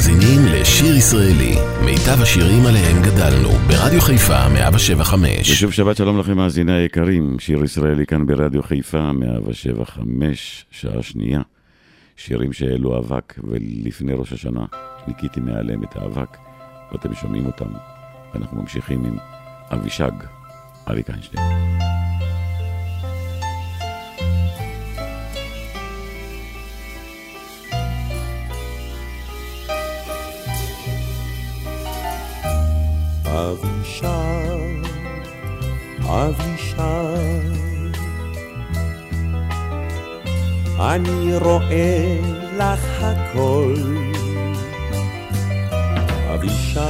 מאזינים לשיר ישראלי, מיטב השירים עליהם גדלנו, ברדיו חיפה 175. ושוב שבת שלום לכם מאזיני היקרים, שיר ישראלי כאן ברדיו חיפה 175, שעה שנייה. שירים שהעלו אבק, ולפני ראש השנה ניקיתי מעליהם את האבק, ואתם שומעים אותם. ואנחנו ממשיכים עם אבישג, אריק איינשטיין. אבישי, אבישי, אני רואה לך הכל. אבישי,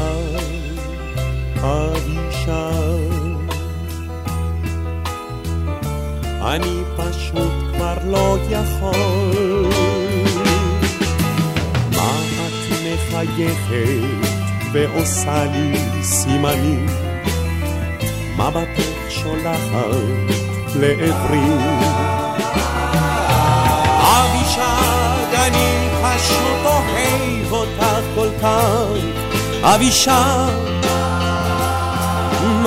אבישי, אני פשוט כבר לא יכול. מה את מחייכת? ועושה לי סימנים, מבטך שולחת לעברי. אבישג, אני פשוט אוהב אותך כל כך, אבישג,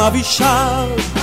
אבישג.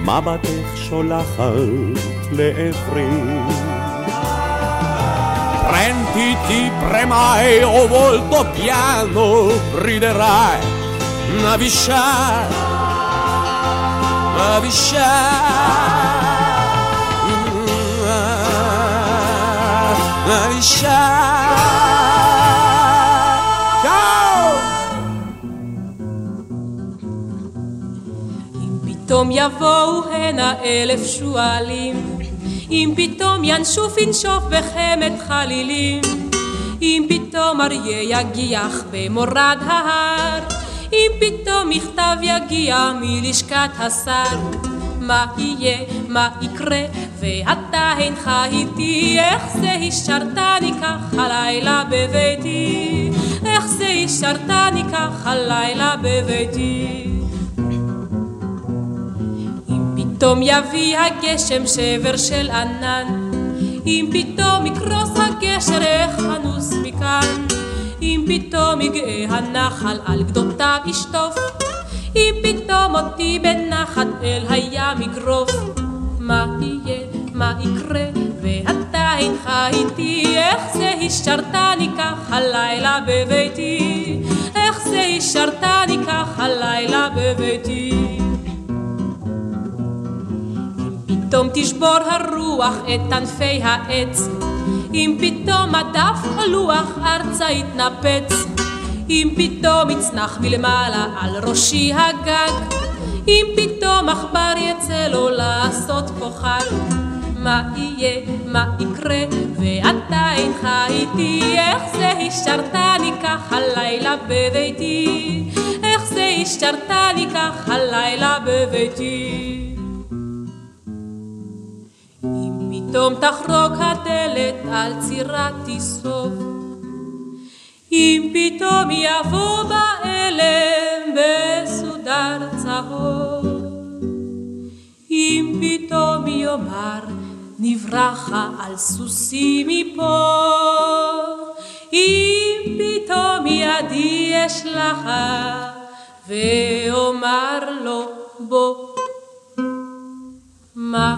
מבטך שולחת לעברי. Prenditi premai o volto piano, riderai, navisciai, navisciai. האישה. פתאום יבואו הנה אלף שועלים, אם פתאום ינשוף ינשוף בחמת חלילים, אם פתאום אריה יגיח במורד ההר, אם פתאום מכתב יגיע מלשכת השר, מה יהיה, מה יקרה, ואתה אינך איתי, איך זה השארתני כך הלילה בביתי, איך זה השארתני כך הלילה בביתי. פתאום יביא הגשם שבר של ענן, אם פתאום יקרוס הגשר, איך אנוס מכאן? אם פתאום יגאה הנחל על גדותיו ישטוף, אם פתאום אותי בנחת אל הים יגרוף, מה יהיה, מה יקרה, ואתה אינך איתי, איך זה השארתני כך הלילה בביתי, איך זה השארתני כך הלילה בביתי. פתאום תשבור הרוח את ענפי העץ, אם פתאום הדף או לוח ארצה יתנפץ, אם פתאום יצנח מלמעלה על ראשי הגג, אם פתאום עכבר יצא לו לעשות פה חג, מה יהיה, מה יקרה, ואתה אינך איתי, איך זה השארתני כך הלילה בביתי, איך זה השארתני כך הלילה בביתי. פתאום תחרוק הדלת על צירת תסוף, אם פתאום יבוא באלם בסודר צהוב, אם פתאום יאמר נברחה על סוסי מפה, אם פתאום ידי אשלחה ואומר לו בוא, מה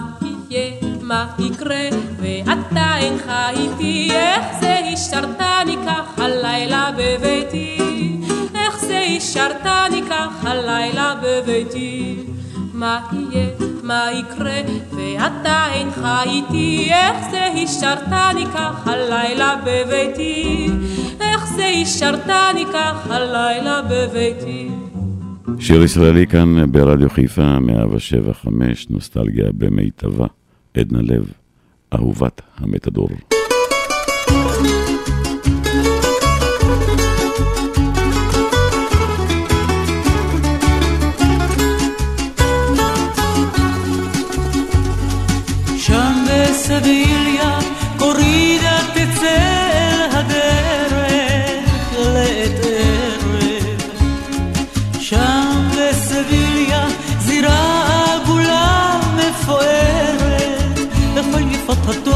יהיה, מה יקרה, ואתה אינך איתי, איך זה השארתני כך הלילה בביתי, איך זה השארתני כך הלילה בביתי, מה יהיה, מה יקרה, ואתה אינך איתי, איך זה השארתני כך הלילה בביתי, איך זה השארתני כך הלילה בביתי. שיר ישראלי כאן ברדיו חיפה, 175, נוסטלגיה במיטבה, עדנה לב, אהובת המתדור.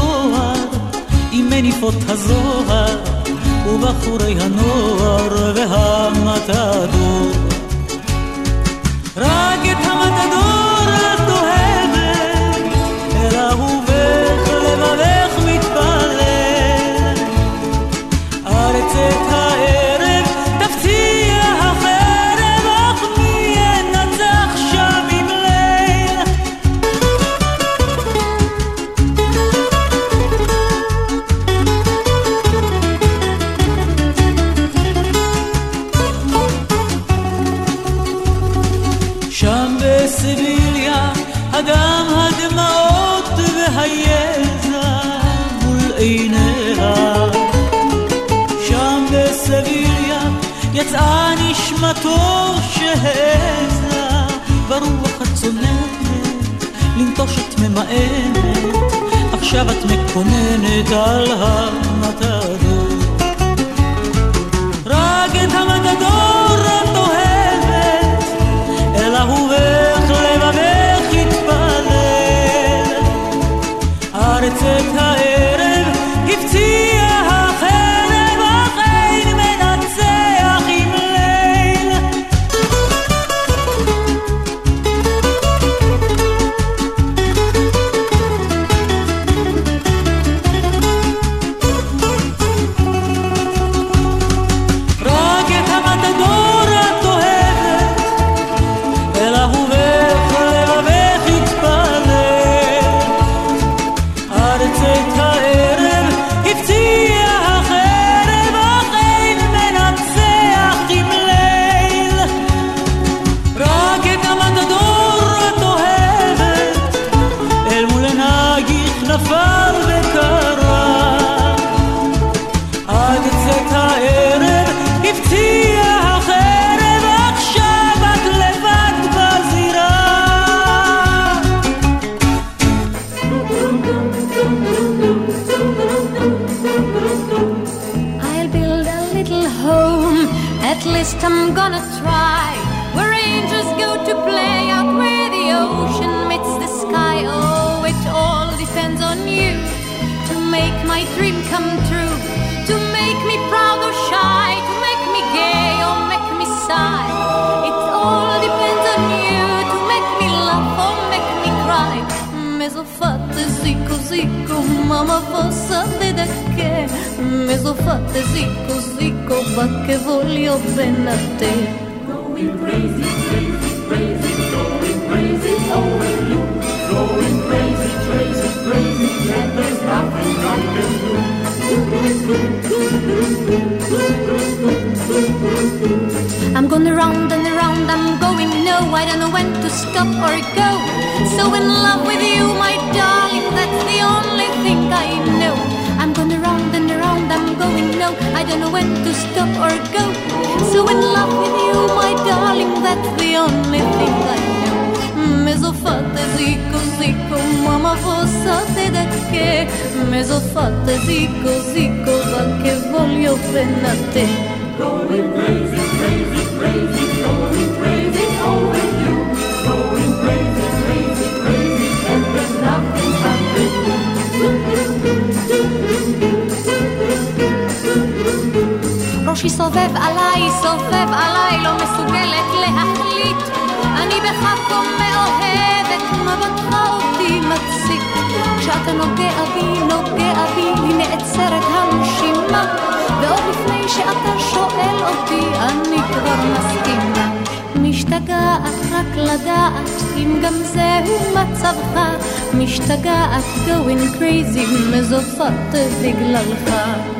התואר עם מניפות הזוהר, ובחורי הנוער והמתדור. רק את המתדור עכשיו את מקוננת על המתדור mamma possa sapere che mi sono fatta sì così come che voglio bene a te. Going crazy crazy crazy going crazy over you. Going crazy crazy crazy and there's nothing I can do I'm going around and around, I'm going no, I don't know when to stop or go. So in love with you, my darling, that's the only go. I don't know when to stop or go. So in love with you, my darling, that's the only thing I know. Μες zico, zico, mamma μάμα φωσάτε da che Μες οφάτε ζήκω, ζήκω, da che voglio penate Going crazy, crazy, crazy, going crazy ראשי סובב עליי, סובב עליי, לא מסוגלת להחליט. אני בך כה מאוהבת, מבטך אותי מציק. כשאתה נוגע בי, נוגע בי, לי נעצרת הנשימה. ועוד לפני שאתה שואל אותי, אני כבר מסכימה. משתגעת רק לדעת אם גם זהו מצבך, משתגעת going crazy מזופת בגללך.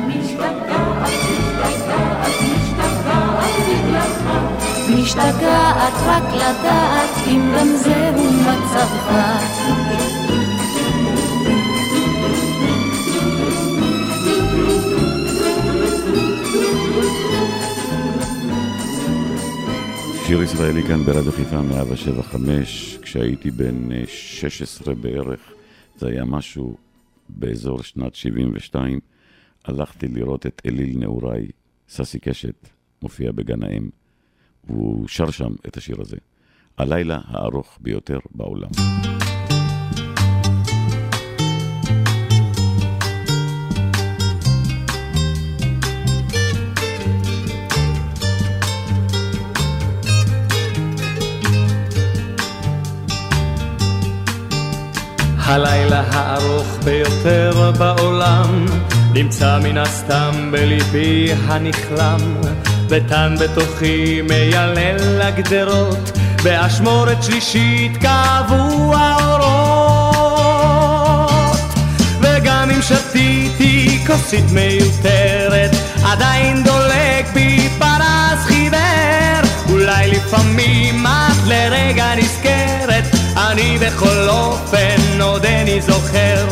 משתגעת רק לדעת אם גם זהו מצבך. שיר ישראלי כאן ברדיו חיפה 175, כשהייתי בן 16 בערך, זה היה משהו באזור שנת 72, הלכתי לראות את אליל נעוריי, ססי קשת, מופיע בגן האם. והוא שר שם את השיר הזה. הלילה הארוך ביותר בעולם. הלילה הארוך ביותר בעולם נמצא מן הסתם בליבי הנכלם ותן בתוכי מיילל לגדרות באשמורת שלישית כאבו האורות. וגם אם שתיתי כוסית מיותרת עדיין דולק בי פרס חיוור. אולי לפעמים את לרגע נזכרת אני בכל אופן עודני זוכר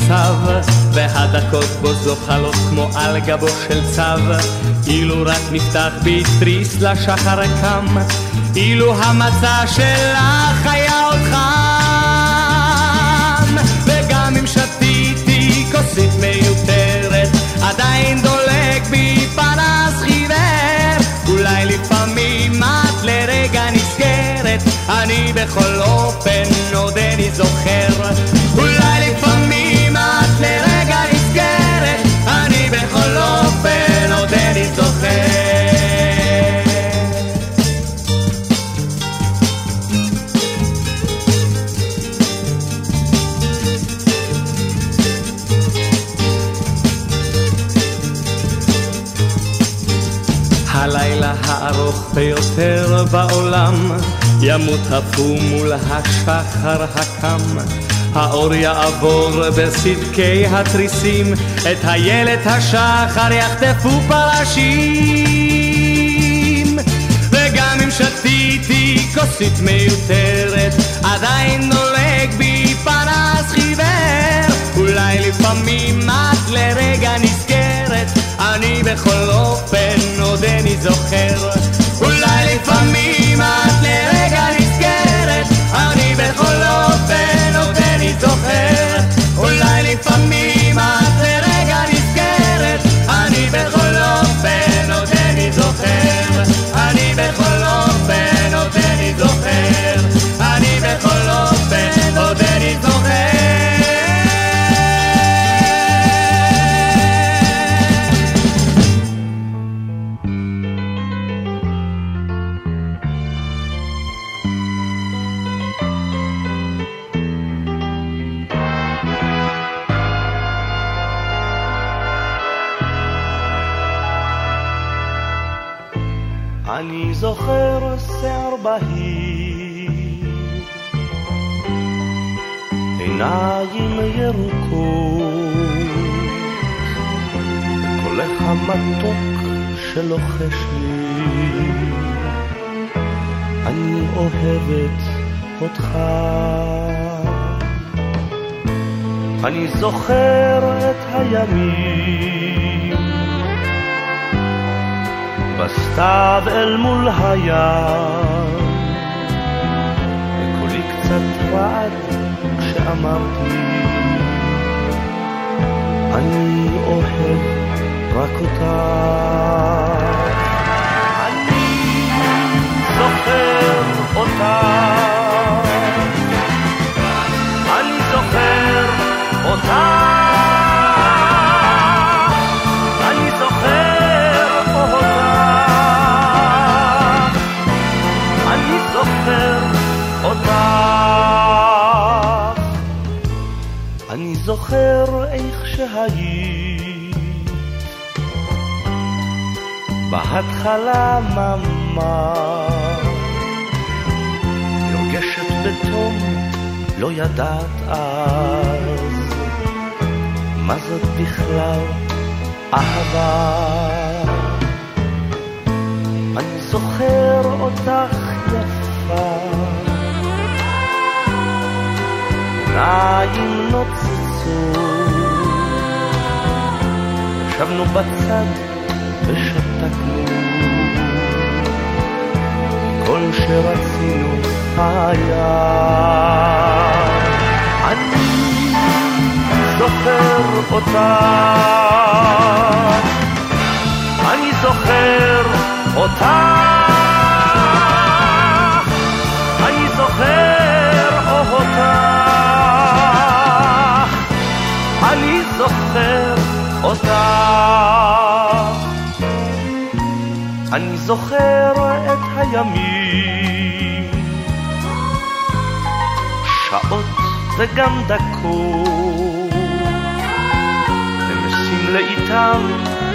ניצב, והדקות בו זוחלות כמו על גבו של צב. אילו רק נפתח בי תריס לשחר קם, אילו המצע שלך היה עוד חם. וגם אם שתיתי כוסית מיותרת, עדיין דולק בי פרס חיוור. אולי לפעמים את לרגע נזכרת, אני בכל אופן עודני זוכר. בעולם. ימות הפום מול השחר הקם. האור יעבור בסדקי התריסים. את הילד השחר יחטפו פרשים. וגם אם שתיתי כוסית מיותרת עדיין דולק בי פרס חיוור. אולי לפעמים את לרגע נזכרת. אני בכל אופן עודני זוכר אולי לפעמים את לרגע נזכרת אני בכל אופן עודני זוכר אותך. אני זוכר את הימים בסתיו אל מול הים, וקולי קצת רעד כשאמרתי, אני אוהב רק אותך. אני זוכר אותך, זוכר איך שהיית בהתחלה ממש. נרגשת בתום לא ידעת אז מה זאת בכלל אהבה? אני זוכר אותך יפה. עיניים נוצצו. ישבנו בצד ושתקנו. כל שרצינו היה זוכר אותה אני זוכר אותה אני זוכר אותה אני זוכר אותה אני זוכר את הימים. שעות וגם דקות לאיתם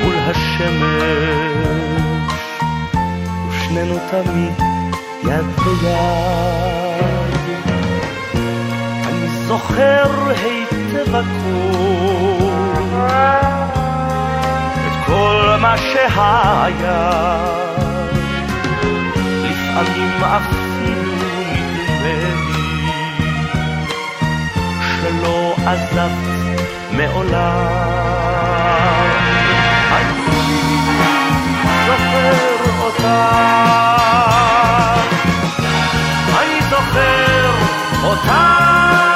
מול השמש. ושנינו תמיד יד ביד. אני זוכר היטב הכל את כל מה שהיה. לפעמים אפילו נדמה שלא עזבת מעולם. זוכר אותה, אני זוכר אותה,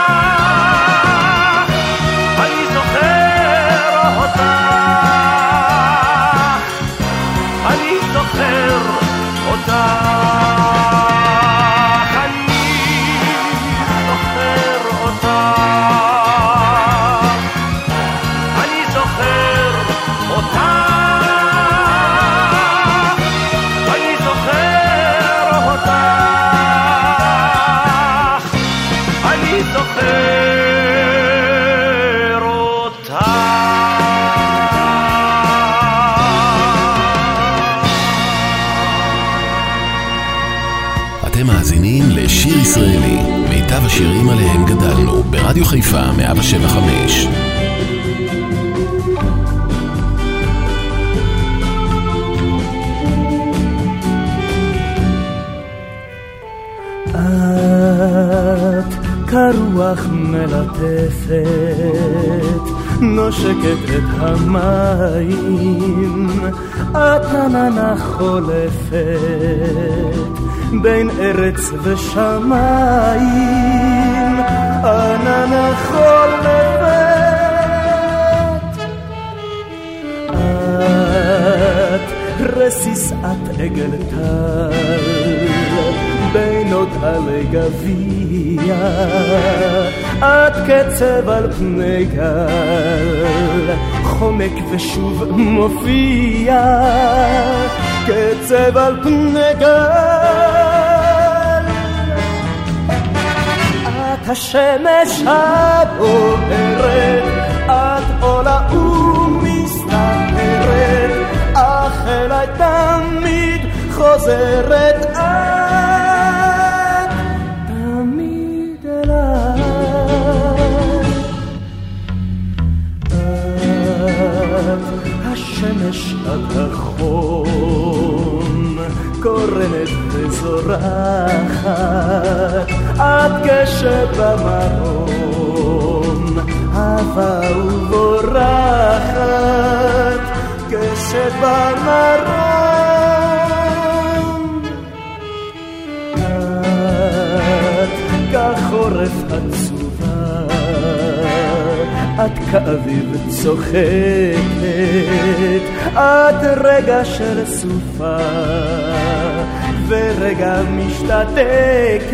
נושקת את המים, את עננה חולפת בין ארץ ושמיים, עננה חולפת. את רסיסת עגל טל. בין עוד עלי גביע את קצב על פני גל חומק ושוב מופיע קצב על פני גל. את השמש הבוערת את עולה ומסתערת אך אליי תמיד חוזרת כשבמרום אהבה ובורחת כשבמרום. את כחורף עצובה את כאביב צוחקת, את רגע של סופה, ורגע משתתקת,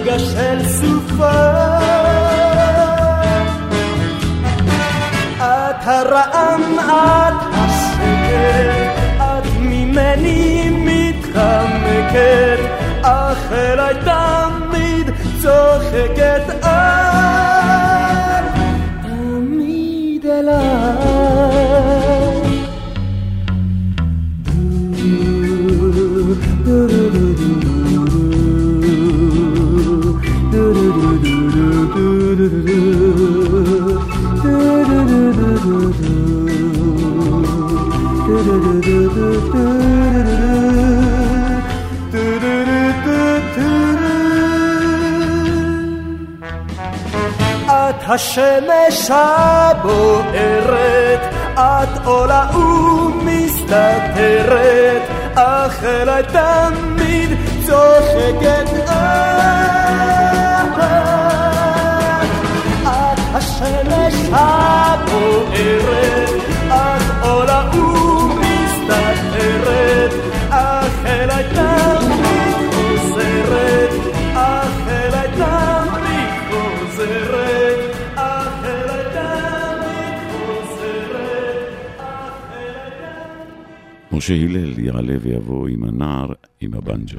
רגע של סופה. את הרעם, את השקט, את ממני מתחמקת, אך אליי תמיד צוחקת את, תמיד אליי. השמש הבוערת, את עולה ומסתתרת, אך אליי תמיד צוחקת את השמש הבוערת, את משה הלל יעלה ויבוא עם הנער עם הבנג'ו.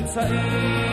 Prince Ali.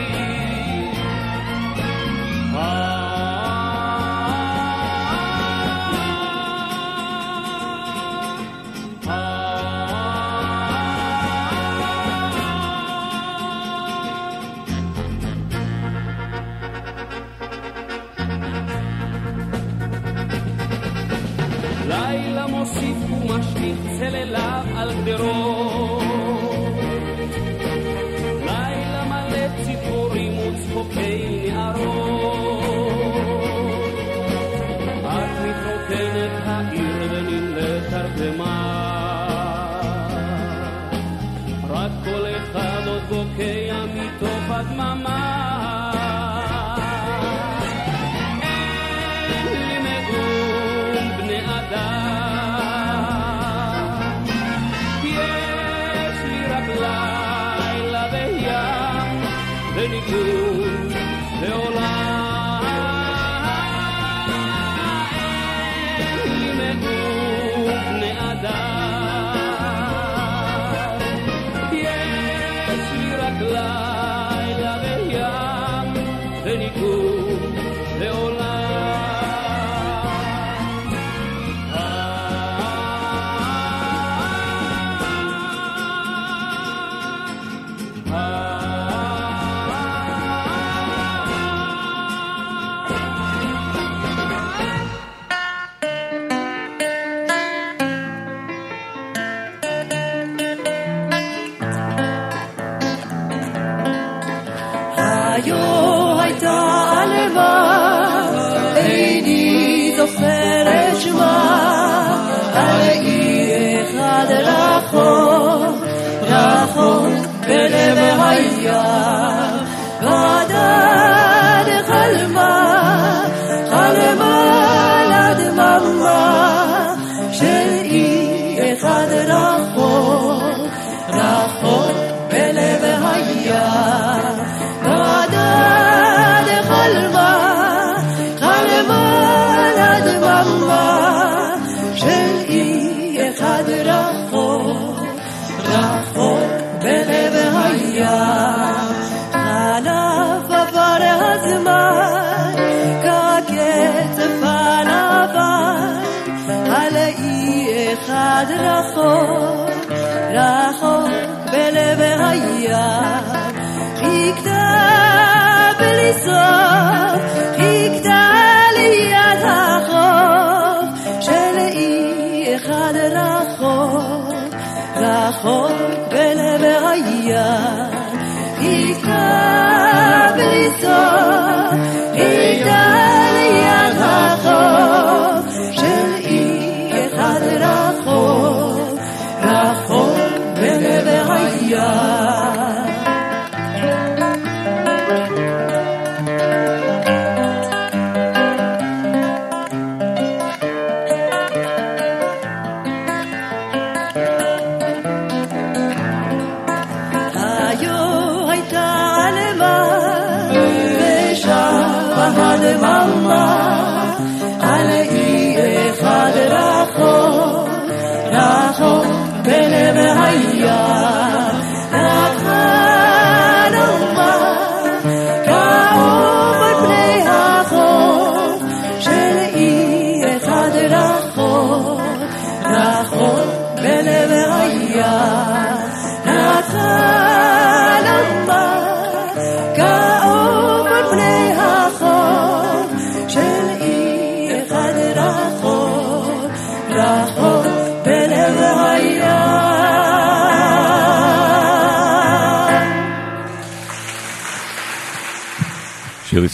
Yeah.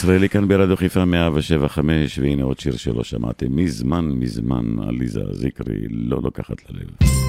ישראלי כאן ברדיו חיפה 175, והנה עוד שיר שלא שמעתם מזמן מזמן, עליזה זיקרי, לא לוקחת ללב.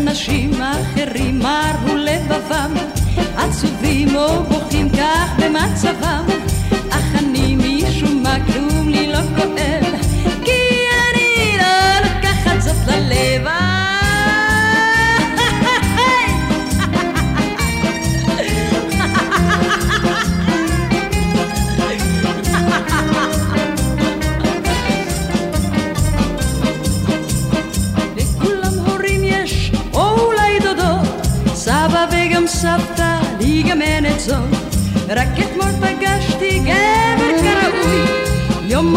אנשים אחרים מרו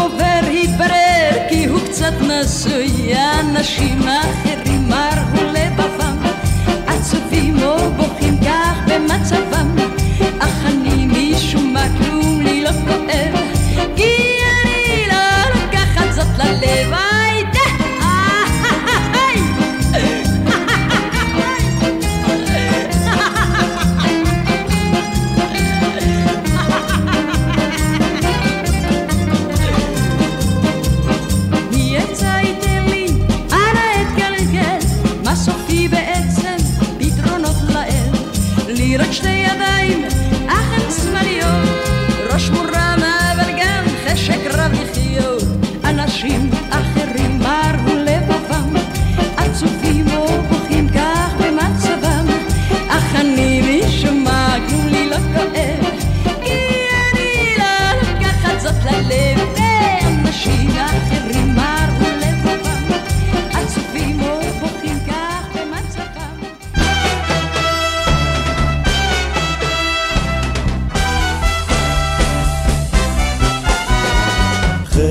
עובר התברר כי הוא קצת נשוי, אנשים אחרים מרו לבבם, עצובים או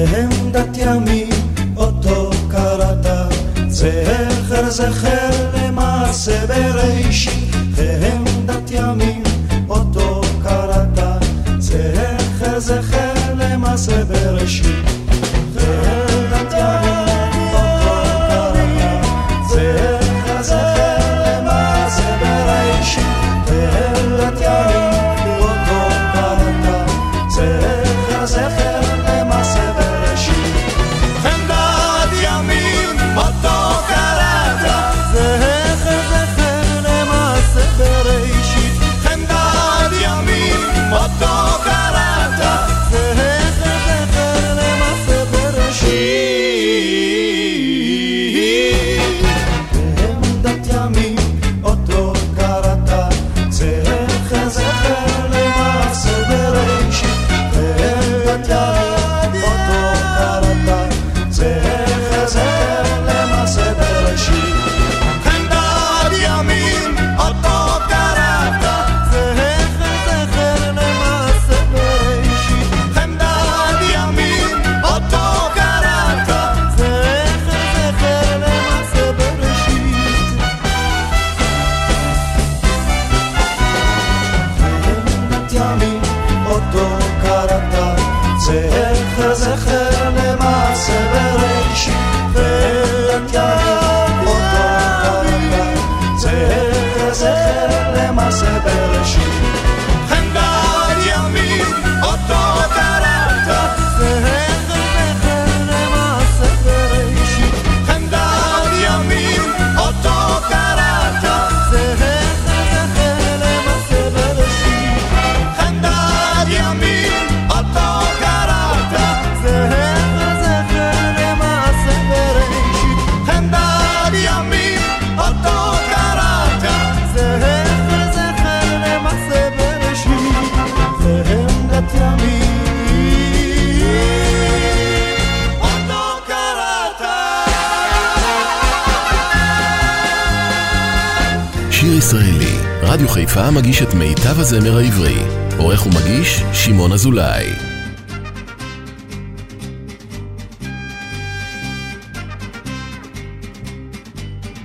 והם דת ימים אותו קראת, זכר זכר למעשה בראשית, חיפה מגיש את מיטב הזמר העברי. עורך ומגיש, שמעון אזולאי.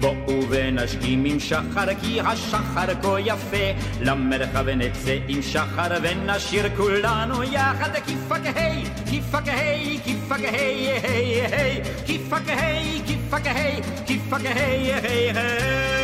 בואו ונשכים עם שחר, כי השחר כה יפה. למרחב נצא עם שחר ונשיר כולנו יחד. כיפה כהי, כיפה כהי, כיפה כהי, היי היי, כיפה כהי, כיפה כהי, כיפה כהי, היי היי.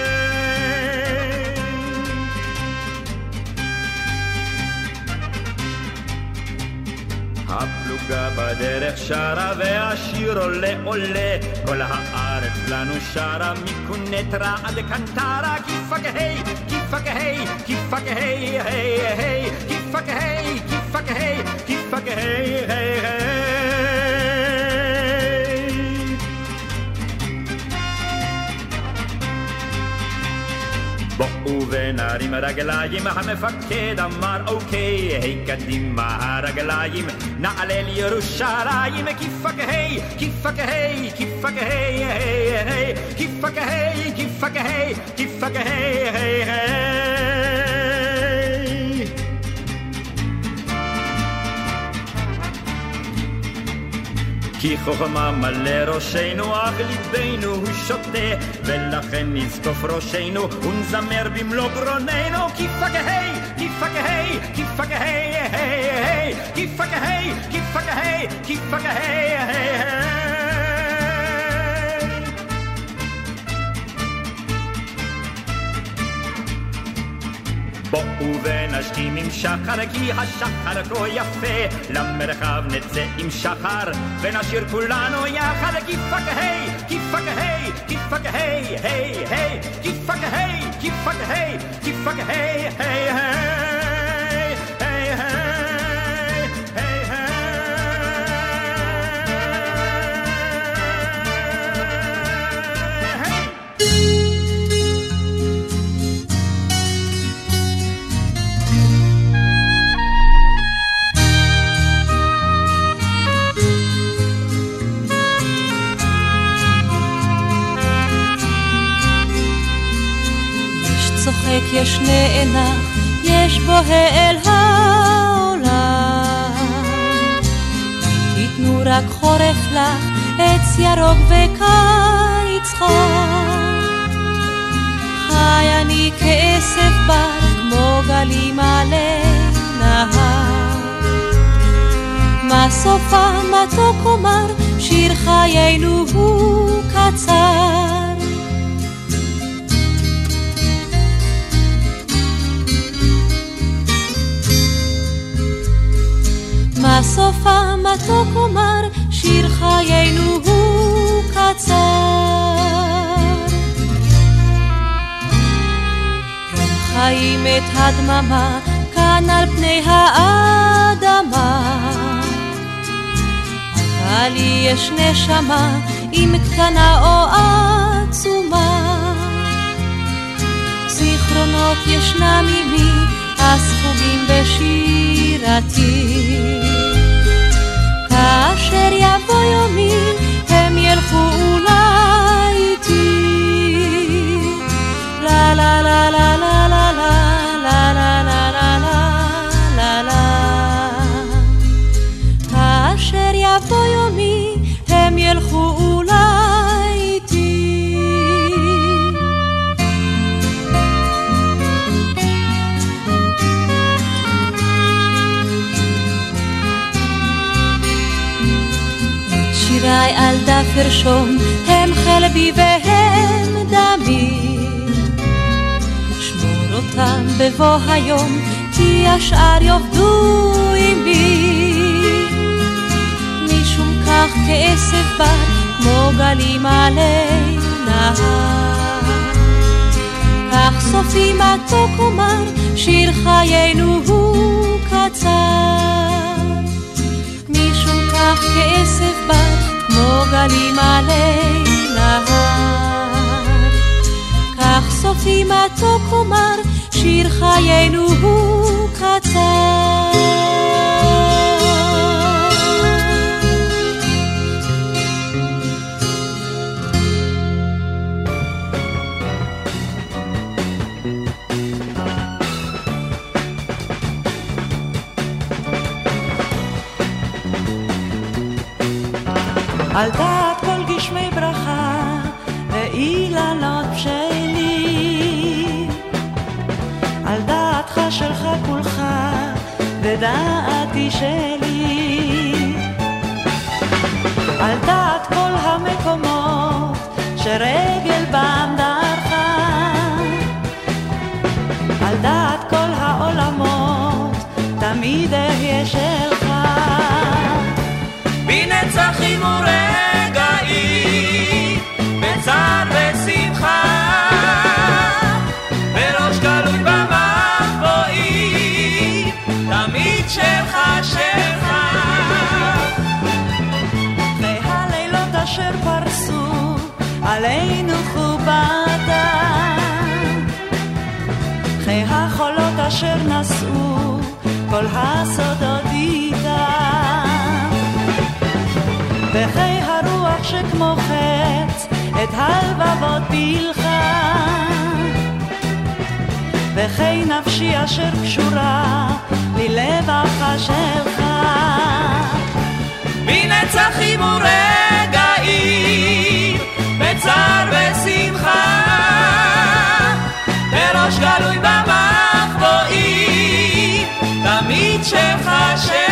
הפלוגה בדרך שרה והשיר עולה עולה. כל הארץ לנו שרה מקונטרה עד קנטרה כיפה כהי, כיפה כהי, כיפה כהי, היי היי. כיפה כהי, כיפה כהי, כיפה כהי, היי היי בואו ונרים רגליים, המפקד אמר אוקיי, היי קדימה הרגליים, נעלה לירושלים, כיפה כהי, כיפה כהי, כיפה כהי, היי היי, כיפה כהי, כיפה כהי, כיפה כהי, היי היי כי חוכמה מלא ראשנו, אך ליבנו הוא שותה, ולכן נזקוף ראשנו ונזמר במלוא גרוננו, כיפה כהי, כיפה כהי, כיפה כהי, כיפה כהי, כיפה כהי, כיפה כהי, בואו ונשכים עם שחר, כי השחר כה יפה. למרחב נצא עם שחר, ונשיר כולנו יחד. כיפה כהי, כיפה כהי, כיפה כהי, היי היי, כיפה כהי, כיפה כהי, כיפה כהי, היי היי. צוחק, יש נאנח, יש בו העל העולם. תיתנו רק חורף לך, עץ ירוק וקיץ חם. חי אני כעשב בר, כמו גלים עלי נהר. מה סופה מתוק אומר, שיר חיינו הוא קצר. מה סופה מתוק אומר, שיר חיינו הוא קצר. הם חיים את הדממה כאן על פני האדמה. אבל יש נשמה, אם קטנה או עצומה. זיכרונות ישנם עימי, הספוגים בשירתי. כאשר יבוא יומי, ארשום, הם חלבי והם דמי. שמור אותם בבוא היום, כי השאר יאבדו עימי. משום כך כעשב בר, כמו גלים עלי נהר. כך סופי מתוק אומר, שיר חיינו הוא קצר. משום כך כעשב בר, כמו גלים עלי נהר. כך סופי מתוק אומר, שיר חיינו הוא קצר. על דעת כל גשמי ברכה ואילנות בשלים על דעתך שלך כולך ודעתי שלי. על דעת כל המקומות שרגל בם בנצחים ורגעים, בצער ושמחה, בראש גלוי במחבואים, תמיד שלך שלך. והלילות אשר פרסו עלינו חובתם, חיי החולות אשר נשאו כל הסודות הרוח שכמו חץ את הלבבות פילחה וחיי נפשי אשר קשורה ללבך שלך בנצחים ורגעים, בצער ושמחה, בראש גלוי במחבואים, תמיד שלך שלך.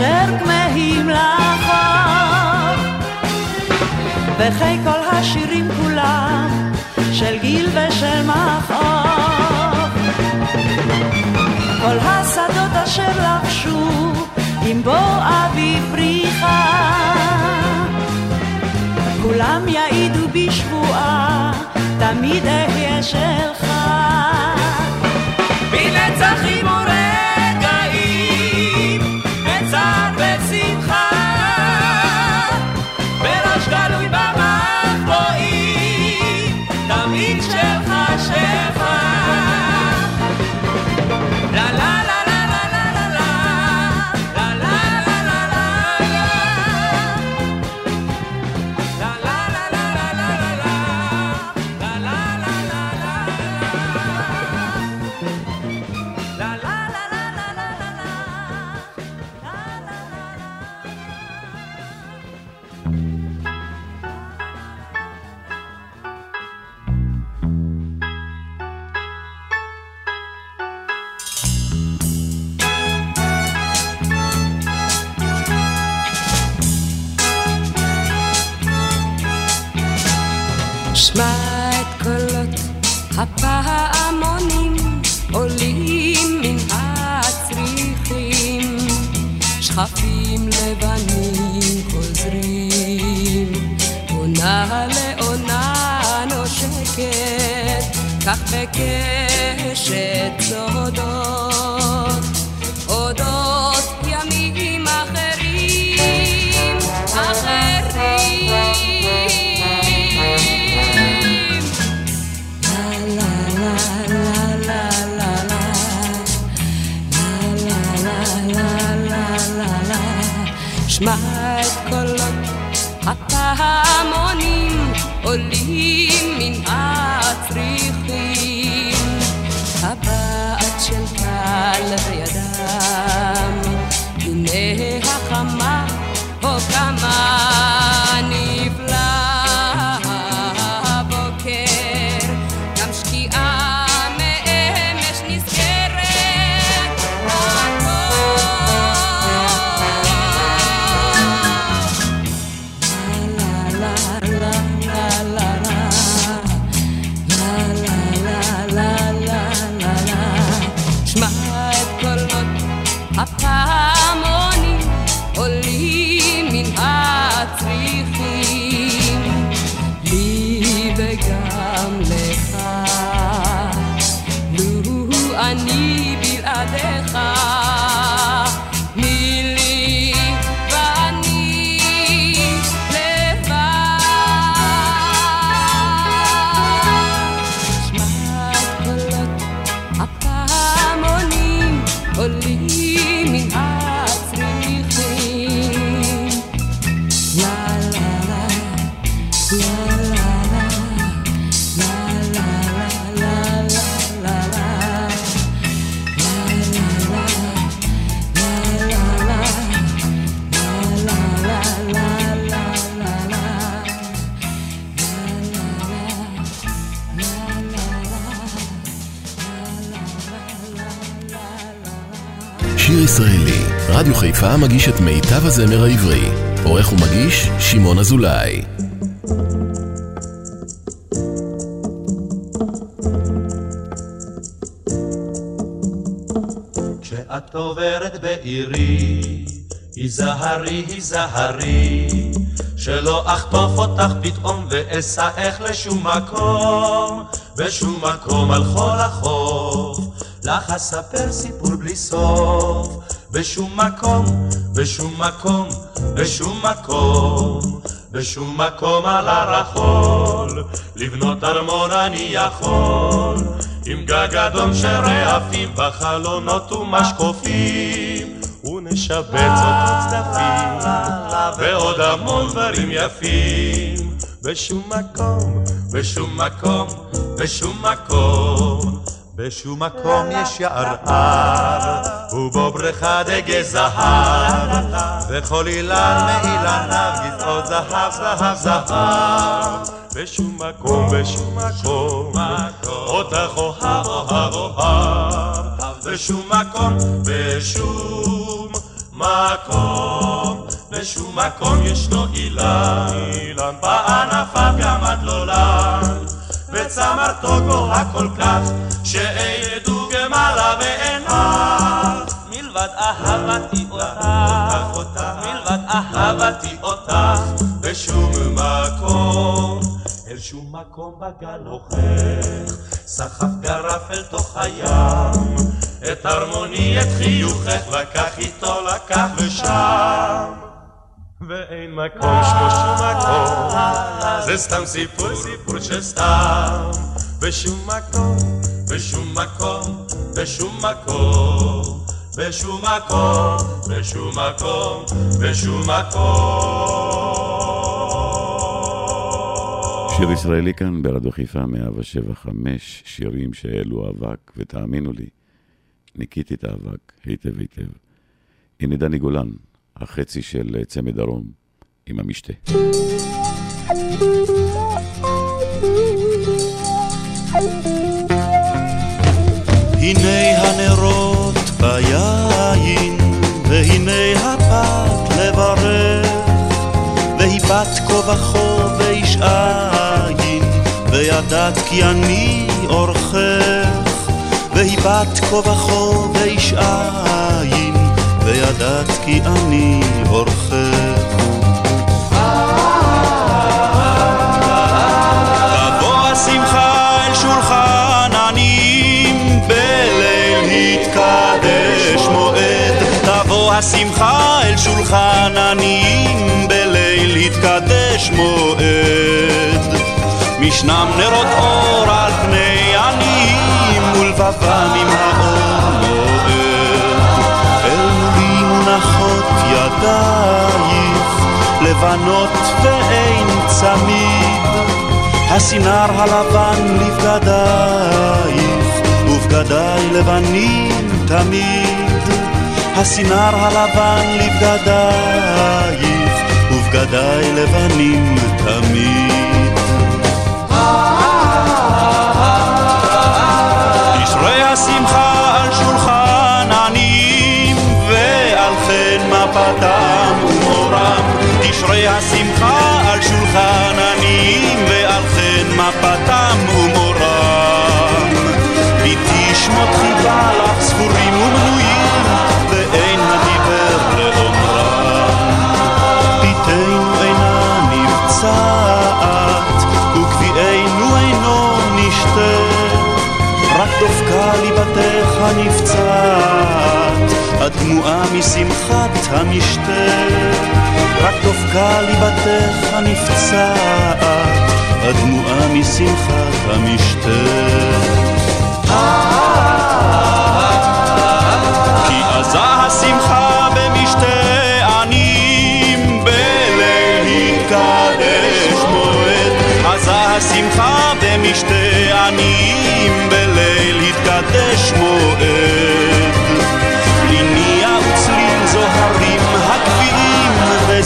אשר כמהים לחור וכי כל השירים כולם של גיל ושל מחור כל השדות אשר לבשו עם בוא אביב פריחה כולם יעידו בשבועה תמיד אהיה שלך. בנצחים ורגעים שיר ישראלי, רדיו חיפה מגיש את מיטב הזמר העברי. עורך ומגיש, שמעון אזולאי. כשאת עוברת בעירי, היזהרי, היזהרי, שלא אחטוף אותך פתאום ואסעך לשום מקום, בשום מקום על חול החוף, לך אספר סיפור בלי סוף, בשום מקום, בשום מקום, בשום מקום. בשום מקום על הרחול, לבנות ארמון אני יכול, עם גג אדום של רעפים בחלונות ומשקופים, ונשבץ אותו צדפים, ועוד המון דברים יפים. בשום מקום, בשום מקום, בשום מקום. בשום מקום יש יער הר, ובו בריכה דגי זהב, וכל אילן מאילניו גבעות זהב, זהב, זהב. בשום מקום, בשום מקום, אותך אוהב, אוהב, אוהב. בשום מקום, בשום מקום, בשום מקום ישנו אילן, בענפיו גם הדלולן. וצמרתו גבוהה כל כך, שאין דוגם עלה בעיניו. מלבד אהבתי אותך, מלבד אהבתי אותך, בשום מקום, אל שום מקום בגל הוכח, סחף גרף אל תוך הים, את הרמוני, את חיוכך, לקח איתו, לקח לשם. ואין מקום שמו שום מקום, זה סתם סיפור, סיפור של סתם. בשום מקום, בשום מקום, בשום מקום, בשום מקום, בשום מקום, בשום מקום. שיר ישראלי כאן ברדיו חיפה 175, שירים שהעלו אבק, ותאמינו לי, ניקיתי את האבק היטב היטב. הנה דני גולן, החצי של צמד דרום, עם המשתה. הנה הנרות ביין, והנה הפת לברך, והיא בת ויש עין, וידעת כי אני אורכך, והיא בת ואיש עין, וידעת כי אני אורכך. תבוא השמחה אל שולחן עניים, בליל התקדש מועד. תבוא השמחה אל שולחן עניים, בליל התקדש מועד. משנם נרות אור על פני עניים, ולבבם עם האור ידייך, לבנות ואין צמיד. הסינר הלבן לבגדייך, ובגדיי לבנים תמיד. הסינר הלבן לבגדייך, ובגדיי לבנים תמיד. השמחה על שולחן מפתם ומורם. תשרה השמחה על שולחן עניים, ועל כן מפתם ומורם. ביתי שמות חיבה הדמועה משמחת המשתה. רק דופקה ליבתך הנפצעת, הדמועה משמחת המשתה. כי במשתה במשתה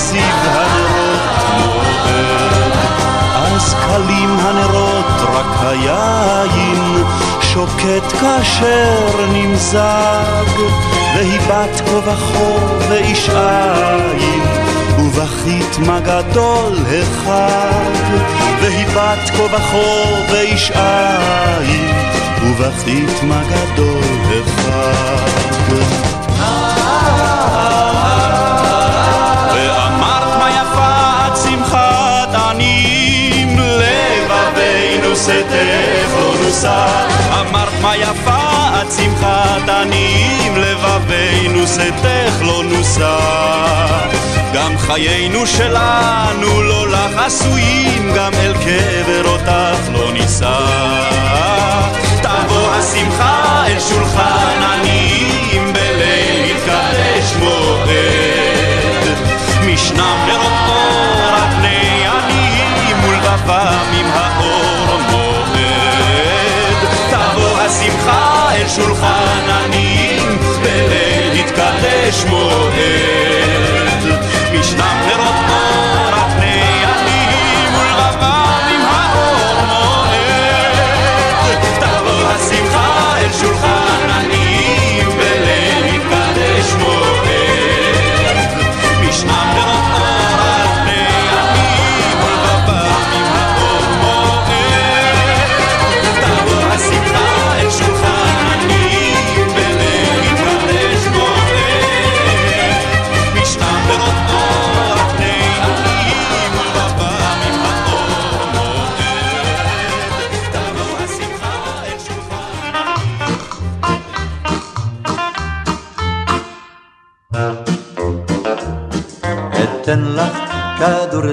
וזיו הנרות מועד. על סקלים הנרות רק היין שוקט כאשר נמזג, כה וכה ואיש עין, ובכית מה גדול החג, והיא בת כה ואיש עין, ובכית מה גדול החג. שתך לא נוסע. אמרת מה יפה את שמחת עניים, לבבינו שתך לא נוסע. גם חיינו שלנו לא לך עשויים, גם אל קבר אותך לא נישא.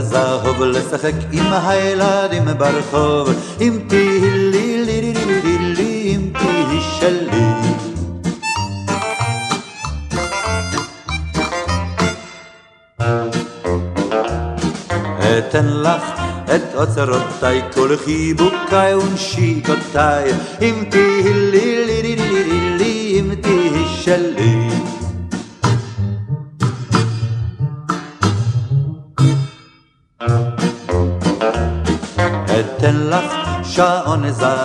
כדור זהוב לשחק עם הילדים ברחוב. אם תהי לי לי לי לי לי לי אם תהי שלי. אתן לך את אוצרותיי כל חיבוקיי ונשיקותיי. אם תהי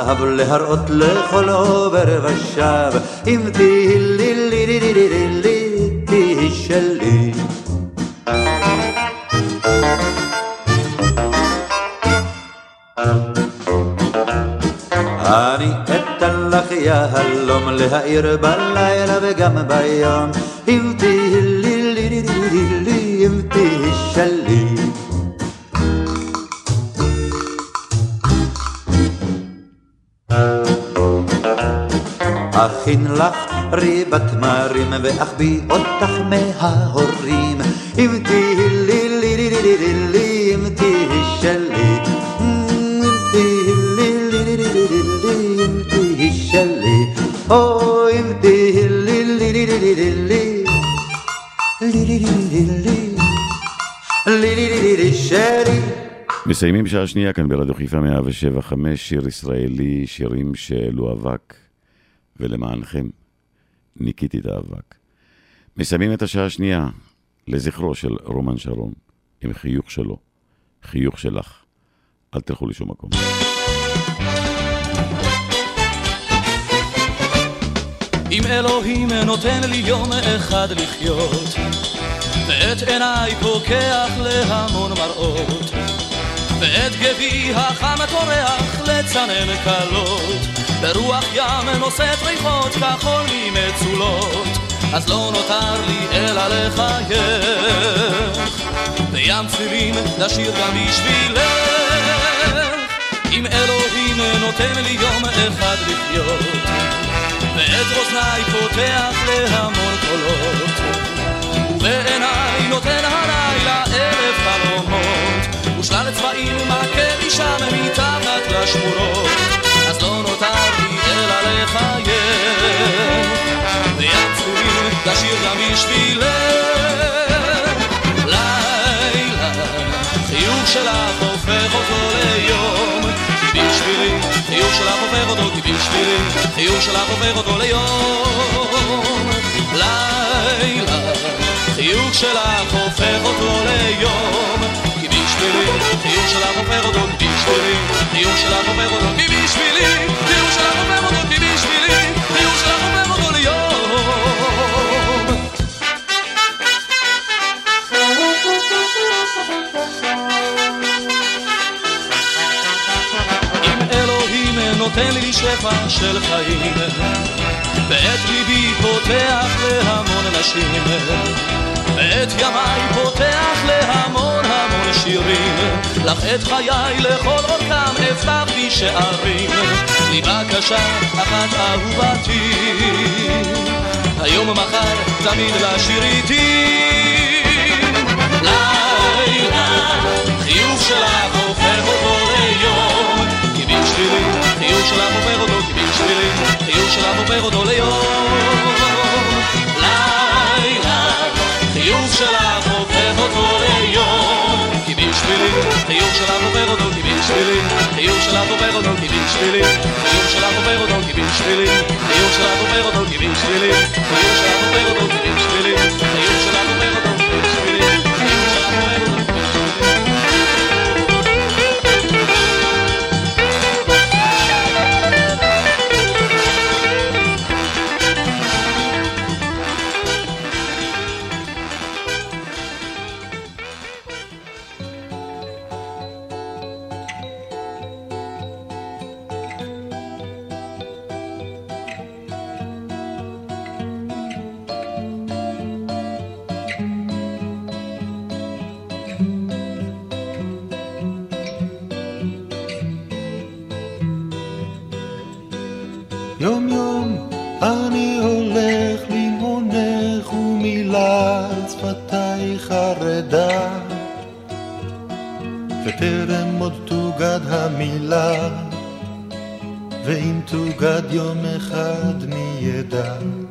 זהב להראות לכל עובר ושב אם תהי לי לי לי לי לי לי לי תהי שלי אני אתן לך יהלום להאיר בלילה וגם ביום אם תהי בתמרים, ואחביא אותך מההורים. אם תהיי לי לי לי לי לי לי, לי אם תהיי שלי. אם תהיי לי לי לי לי לי לי, אם תהיי שלי. או אם תהיי לי לי לי לי לי לי. לי לי לי לי לי. לי לי לי לי לי לי לי שלי. מסיימים שעה שנייה כאן ברדיו חיפה 107, חמש שיר ישראלי, שירים שהעלו אבק, ולמענכם. ניקיתי את האבק. מסיימים את השעה השנייה לזכרו של רומן שרון, עם חיוך שלו, חיוך שלך. אל תלכו לשום מקום. אם אלוהים נותן לי יום אחד לחיות, ואת עיניי פוקח להמון מראות, ואת גבי החם טורח לצנן קלות, ברוח ים נושאת ריחות כחול ממצולות, אז לא נותר לי אלא לחייך, בים צלילים לשיר גם בשבילך. אם אלוהים נותן לי יום אחד לחיות, ואת אוזניי פותח להמון קולות, ובעיניי נותן הלילה אלף חלומות, ושלל צבעים מכה לי שם מתחת לשמורות, לשיר גם בשבילך. לילה, חיוך שלך הופך אותו ליום, כי בשבילי, חיוך שלך הופך אותו, כי בשבילי, חיוך שלך הופך אותו ליום. לילה, חיוך שלך הופך אותו ליום, כי בשבילי, חיוך שלך הופך אותו, כי בשבילי, חיוך שלך הופך אותו, כי בשבילי, חיוך שלך הופך אותו, כי בשבילי, חיוך שלך הופך אותו נותן לי שפע של חיים, ואת ליבי פותח להמון נשים, ואת ימיי פותח להמון המון שירים, לך את חיי לכל אורכם הבטחתי שערים, לי בקשה אחת אהובתי, היום מחר תמיד לשיר איתי. לילה, חיוך שלך הופך אותו ליום, חיוך שלילי, חיוך שלך עובר אותו כמין שלילי, חיוך שלך עובר אותו ליום. לילה, חיוך שלך עובר אותו ליום. כמין שלילי, חיוך שלך עובר אותו כמין שלילי, חיוך שלך עובר אותו כמין שלילי, חיוך שלך עובר אותו כמין שלילי, חיוך שלך עובר אותו כמין שלילי, חיוך שלך עובר אותו כמין שלילי, חיוך שלך עובר אותו כמין שלילי. לבד יום אחד נהיה דת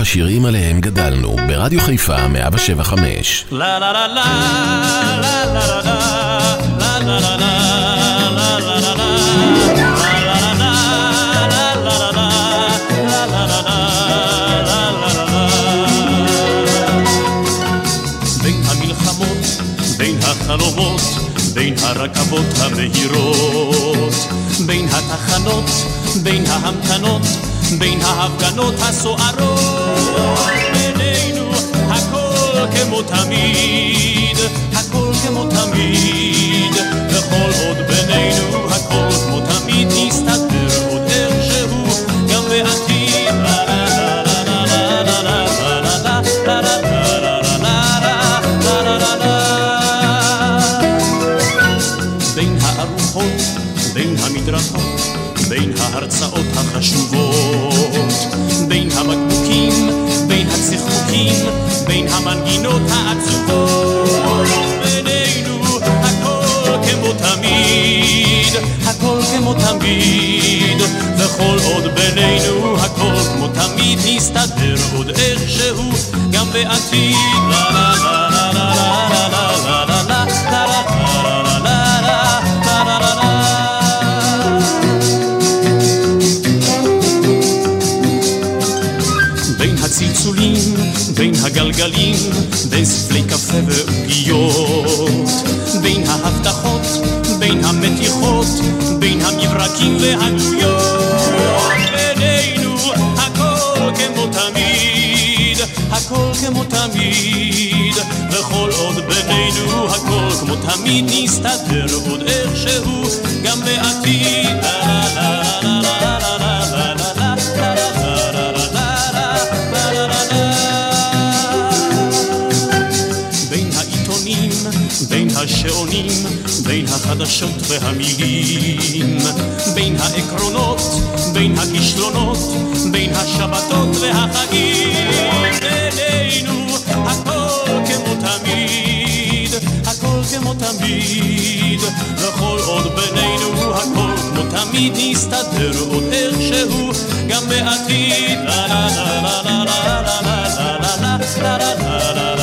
השירים עליהם גדלנו, ברדיו חיפה 175. La la la la la la la la la la la la la la la la בין המלחמות, בין החלומות, בין הרכבות המהירות, בין התחנות, בין ההמתנות, בין ההפגנות הסוערות, בינינו הכל כמו תמיד, הכל כמו תמיד, וכל עוד בינינו הכל כמו תמיד נסתדר המנגינות העצובות, בינינו הכל כמו תמיד, הכל כמו תמיד, וכל עוד בינינו הכל כמו תמיד נסתדר עוד איכשהו גם בעתיד. לה לה לה לה לה לה לה לה הגלגלים, בין ספלי קפה ועוגיות, בין ההבטחות, בין המתיחות, בין המברקים והגלויות, בינינו הכל כמו תמיד, הכל כמו תמיד, וכל עוד בינינו הכל כמו תמיד נסתדר עוד איכשהו גם בעתיד. החדשות והמילים, בין העקרונות, בין הכישלונות, בין השבתות והחגים, בינינו הכל כמו תמיד, הכל כמו תמיד, וכל עוד בינינו הכל כמו תמיד נסתדר עוד איכשהו גם בעתיד. לה לה לה לה לה לה לה לה לה לה לה לה